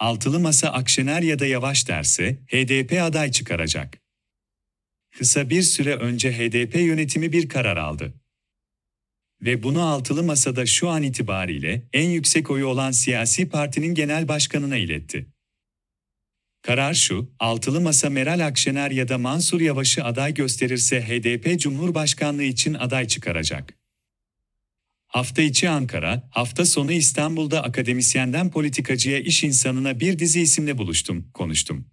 Altılı Masa Akşener ya da Yavaş derse HDP aday çıkaracak. Kısa bir süre önce HDP yönetimi bir karar aldı. Ve bunu altılı masada şu an itibariyle en yüksek oyu olan siyasi partinin genel başkanına iletti. Karar şu, altılı masa Meral Akşener ya da Mansur Yavaş'ı aday gösterirse HDP Cumhurbaşkanlığı için aday çıkaracak. Hafta içi Ankara, hafta sonu İstanbul'da akademisyenden politikacıya iş insanına bir dizi isimle buluştum, konuştum.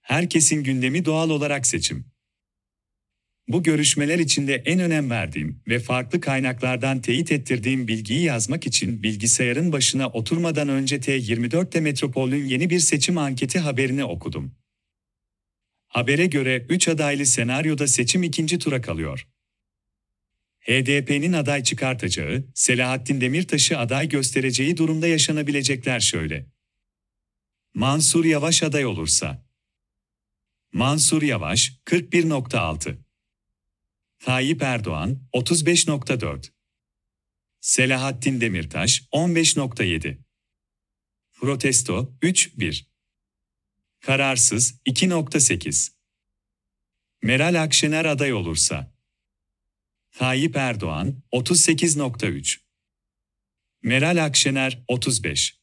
Herkesin gündemi doğal olarak seçim. Bu görüşmeler içinde en önem verdiğim ve farklı kaynaklardan teyit ettirdiğim bilgiyi yazmak için bilgisayarın başına oturmadan önce T24'te Metropol'ün yeni bir seçim anketi haberini okudum. Habere göre 3 adaylı senaryoda seçim ikinci tura kalıyor. HDP'nin aday çıkartacağı, Selahattin Demirtaş'ı aday göstereceği durumda yaşanabilecekler şöyle. Mansur Yavaş aday olursa. Mansur Yavaş 41.6 Tayyip Erdoğan 35.4 Selahattin Demirtaş 15.7 Protesto 3.1 Kararsız 2.8 Meral Akşener aday olursa Tayyip Erdoğan 38.3 Meral Akşener 35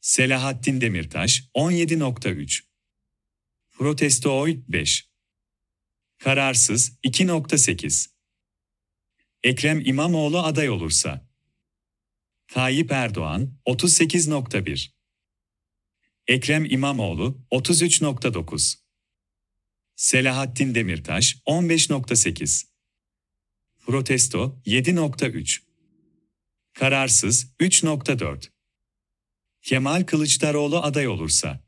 Selahattin Demirtaş 17.3 Protesto oy 5 Kararsız 2.8 Ekrem İmamoğlu aday olursa. Tayyip Erdoğan 38.1 Ekrem İmamoğlu 33.9 Selahattin Demirtaş 15.8 Protesto 7.3 Kararsız 3.4 Kemal Kılıçdaroğlu aday olursa.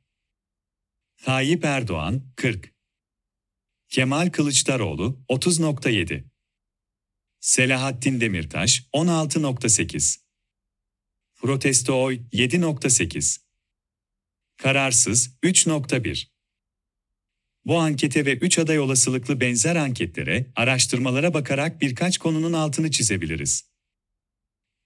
Tayyip Erdoğan 40 Kemal Kılıçdaroğlu 30.7 Selahattin Demirtaş 16.8 Protesto oy 7.8 Kararsız 3.1 Bu ankete ve 3 aday olasılıklı benzer anketlere, araştırmalara bakarak birkaç konunun altını çizebiliriz.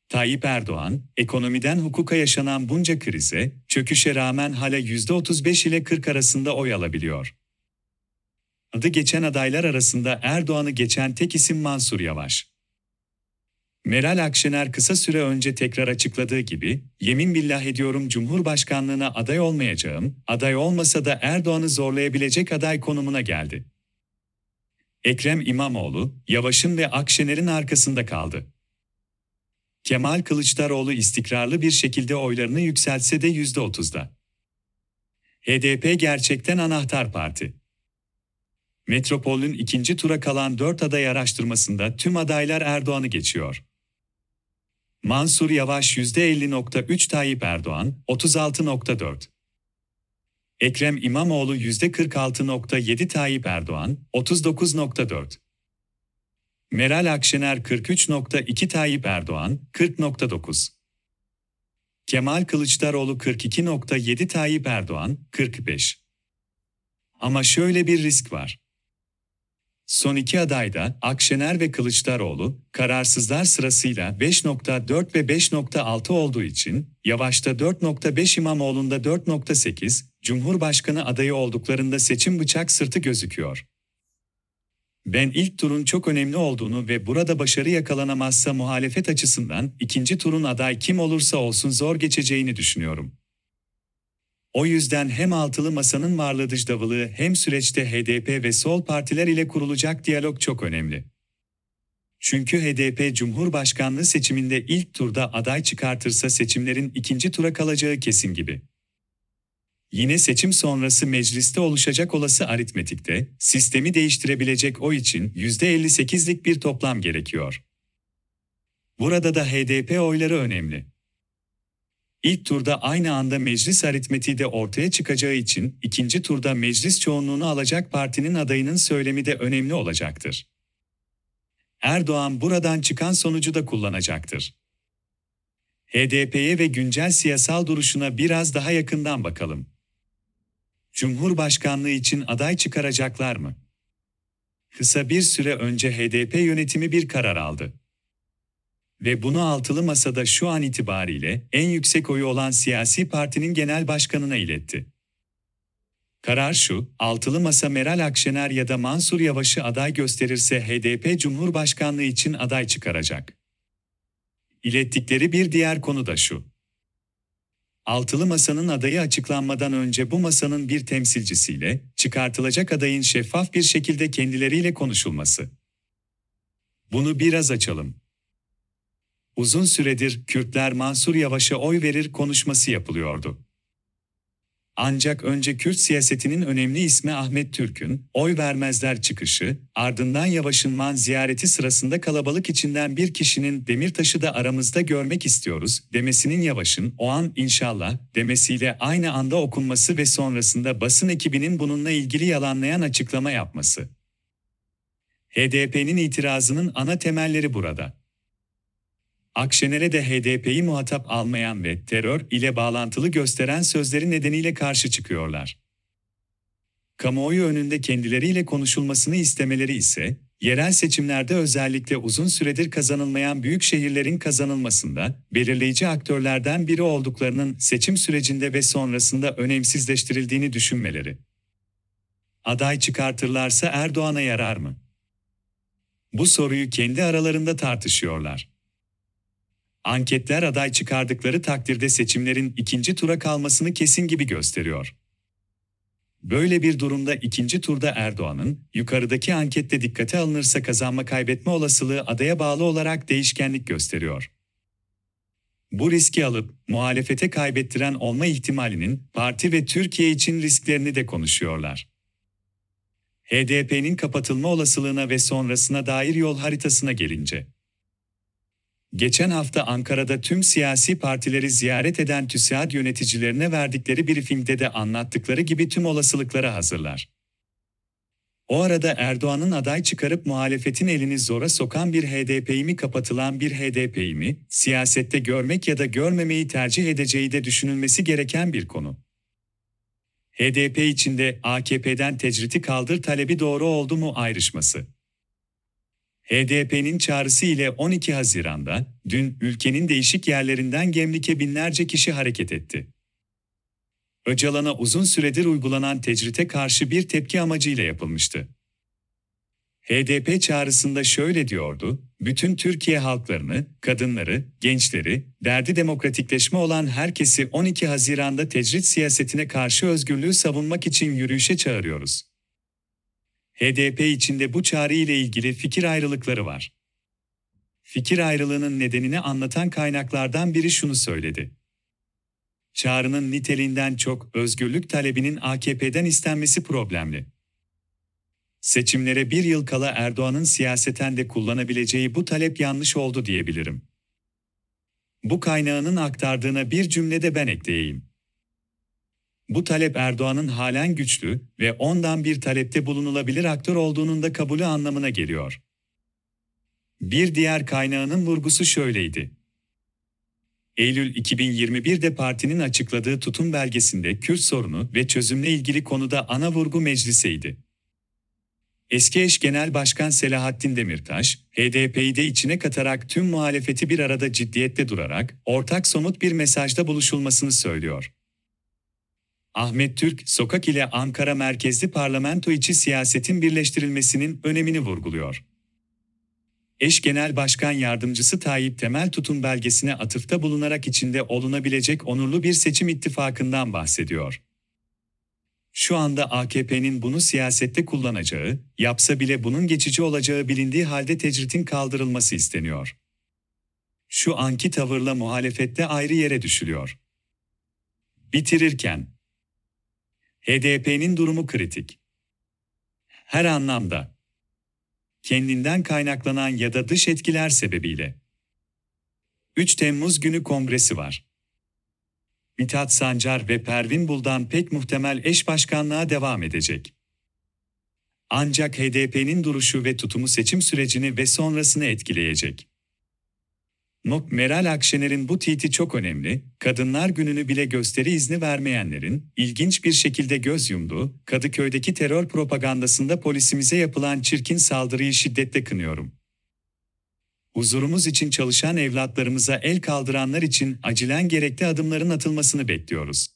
Tayyip Erdoğan, ekonomiden hukuka yaşanan bunca krize, çöküşe rağmen hala %35 ile 40 arasında oy alabiliyor. Adı geçen adaylar arasında Erdoğan'ı geçen tek isim Mansur Yavaş. Meral Akşener kısa süre önce tekrar açıkladığı gibi, yemin billah ediyorum Cumhurbaşkanlığına aday olmayacağım, aday olmasa da Erdoğan'ı zorlayabilecek aday konumuna geldi. Ekrem İmamoğlu, Yavaş'ın ve Akşener'in arkasında kaldı. Kemal Kılıçdaroğlu istikrarlı bir şekilde oylarını yükseltse de %30'da. HDP gerçekten anahtar parti. Metropol'ün ikinci tura kalan dört aday araştırmasında tüm adaylar Erdoğan'ı geçiyor. Mansur Yavaş %50.3 Tayyip Erdoğan 36.4 Ekrem İmamoğlu %46.7 Tayyip Erdoğan 39.4 Meral Akşener 43.2 Tayyip Erdoğan 40.9 Kemal Kılıçdaroğlu 42.7 Tayyip Erdoğan 45 Ama şöyle bir risk var. Son iki adayda Akşener ve Kılıçdaroğlu, kararsızlar sırasıyla 5.4 ve 5.6 olduğu için, Yavaş'ta 4.5 İmamoğlu'nda 4.8, Cumhurbaşkanı adayı olduklarında seçim bıçak sırtı gözüküyor. Ben ilk turun çok önemli olduğunu ve burada başarı yakalanamazsa muhalefet açısından ikinci turun aday kim olursa olsun zor geçeceğini düşünüyorum. O yüzden hem altılı masanın varlığı davılı hem süreçte HDP ve sol partiler ile kurulacak diyalog çok önemli. Çünkü HDP Cumhurbaşkanlığı seçiminde ilk turda aday çıkartırsa seçimlerin ikinci tura kalacağı kesin gibi. Yine seçim sonrası mecliste oluşacak olası aritmetikte, sistemi değiştirebilecek o için %58'lik bir toplam gerekiyor. Burada da HDP oyları önemli. İlk turda aynı anda meclis aritmetiği de ortaya çıkacağı için ikinci turda meclis çoğunluğunu alacak partinin adayının söylemi de önemli olacaktır. Erdoğan buradan çıkan sonucu da kullanacaktır. HDP'ye ve güncel siyasal duruşuna biraz daha yakından bakalım. Cumhurbaşkanlığı için aday çıkaracaklar mı? Kısa bir süre önce HDP yönetimi bir karar aldı. Ve bunu altılı masada şu an itibariyle en yüksek oyu olan siyasi partinin genel başkanına iletti. Karar şu, altılı masa Meral Akşener ya da Mansur Yavaş'ı aday gösterirse HDP Cumhurbaşkanlığı için aday çıkaracak. İlettikleri bir diğer konu da şu. Altılı masanın adayı açıklanmadan önce bu masanın bir temsilcisiyle çıkartılacak adayın şeffaf bir şekilde kendileriyle konuşulması. Bunu biraz açalım. Uzun süredir Kürtler Mansur Yavaş'a oy verir konuşması yapılıyordu. Ancak önce Kürt siyasetinin önemli ismi Ahmet Türk'ün oy vermezler çıkışı, ardından Yavaş'ın Man ziyareti sırasında kalabalık içinden bir kişinin Demirtaş'ı da aramızda görmek istiyoruz demesinin Yavaş'ın o an inşallah demesiyle aynı anda okunması ve sonrasında basın ekibinin bununla ilgili yalanlayan açıklama yapması. HDP'nin itirazının ana temelleri burada. Akşener'e de HDP'yi muhatap almayan ve terör ile bağlantılı gösteren sözleri nedeniyle karşı çıkıyorlar. Kamuoyu önünde kendileriyle konuşulmasını istemeleri ise, yerel seçimlerde özellikle uzun süredir kazanılmayan büyük şehirlerin kazanılmasında belirleyici aktörlerden biri olduklarının seçim sürecinde ve sonrasında önemsizleştirildiğini düşünmeleri. Aday çıkartırlarsa Erdoğan'a yarar mı? Bu soruyu kendi aralarında tartışıyorlar. Anketler aday çıkardıkları takdirde seçimlerin ikinci tura kalmasını kesin gibi gösteriyor. Böyle bir durumda ikinci turda Erdoğan'ın, yukarıdaki ankette dikkate alınırsa kazanma kaybetme olasılığı adaya bağlı olarak değişkenlik gösteriyor. Bu riski alıp muhalefete kaybettiren olma ihtimalinin parti ve Türkiye için risklerini de konuşuyorlar. HDP'nin kapatılma olasılığına ve sonrasına dair yol haritasına gelince Geçen hafta Ankara'da tüm siyasi partileri ziyaret eden TÜSİAD yöneticilerine verdikleri briefingde de anlattıkları gibi tüm olasılıklara hazırlar. O arada Erdoğan'ın aday çıkarıp muhalefetin elini zora sokan bir HDP'yi mi kapatılan bir HDP'yi mi, siyasette görmek ya da görmemeyi tercih edeceği de düşünülmesi gereken bir konu. HDP içinde AKP'den tecriti kaldır talebi doğru oldu mu ayrışması. HDP'nin çağrısı ile 12 Haziran'da, dün ülkenin değişik yerlerinden Gemlik'e binlerce kişi hareket etti. Öcalan'a uzun süredir uygulanan tecrite karşı bir tepki amacıyla yapılmıştı. HDP çağrısında şöyle diyordu, bütün Türkiye halklarını, kadınları, gençleri, derdi demokratikleşme olan herkesi 12 Haziran'da tecrit siyasetine karşı özgürlüğü savunmak için yürüyüşe çağırıyoruz. HDP içinde bu çağrı ile ilgili fikir ayrılıkları var. Fikir ayrılığının nedenini anlatan kaynaklardan biri şunu söyledi. Çağrının niteliğinden çok özgürlük talebinin AKP'den istenmesi problemli. Seçimlere bir yıl kala Erdoğan'ın siyaseten de kullanabileceği bu talep yanlış oldu diyebilirim. Bu kaynağının aktardığına bir cümlede ben ekleyeyim. Bu talep Erdoğan'ın halen güçlü ve ondan bir talepte bulunulabilir aktör olduğunun da kabulü anlamına geliyor. Bir diğer kaynağının vurgusu şöyleydi. Eylül 2021'de partinin açıkladığı tutum belgesinde Kürt sorunu ve çözümle ilgili konuda ana vurgu mecliseydi. Eski eş genel başkan Selahattin Demirtaş, HDP'yi de içine katarak tüm muhalefeti bir arada ciddiyette durarak ortak somut bir mesajda buluşulmasını söylüyor. Ahmet Türk, sokak ile Ankara merkezli parlamento içi siyasetin birleştirilmesinin önemini vurguluyor. Eş Genel Başkan Yardımcısı Tayyip Temel tutum belgesine atıfta bulunarak içinde olunabilecek onurlu bir seçim ittifakından bahsediyor. Şu anda AKP'nin bunu siyasette kullanacağı, yapsa bile bunun geçici olacağı bilindiği halde tecritin kaldırılması isteniyor. Şu anki tavırla muhalefette ayrı yere düşülüyor. Bitirirken HDP'nin durumu kritik. Her anlamda. Kendinden kaynaklanan ya da dış etkiler sebebiyle. 3 Temmuz günü kongresi var. Mithat Sancar ve Pervin Buldan pek muhtemel eş başkanlığa devam edecek. Ancak HDP'nin duruşu ve tutumu seçim sürecini ve sonrasını etkileyecek. Nok Meral Akşener'in bu tweet'i çok önemli, Kadınlar Günü'nü bile gösteri izni vermeyenlerin, ilginç bir şekilde göz yumduğu, Kadıköy'deki terör propagandasında polisimize yapılan çirkin saldırıyı şiddetle kınıyorum. Huzurumuz için çalışan evlatlarımıza el kaldıranlar için acilen gerekli adımların atılmasını bekliyoruz.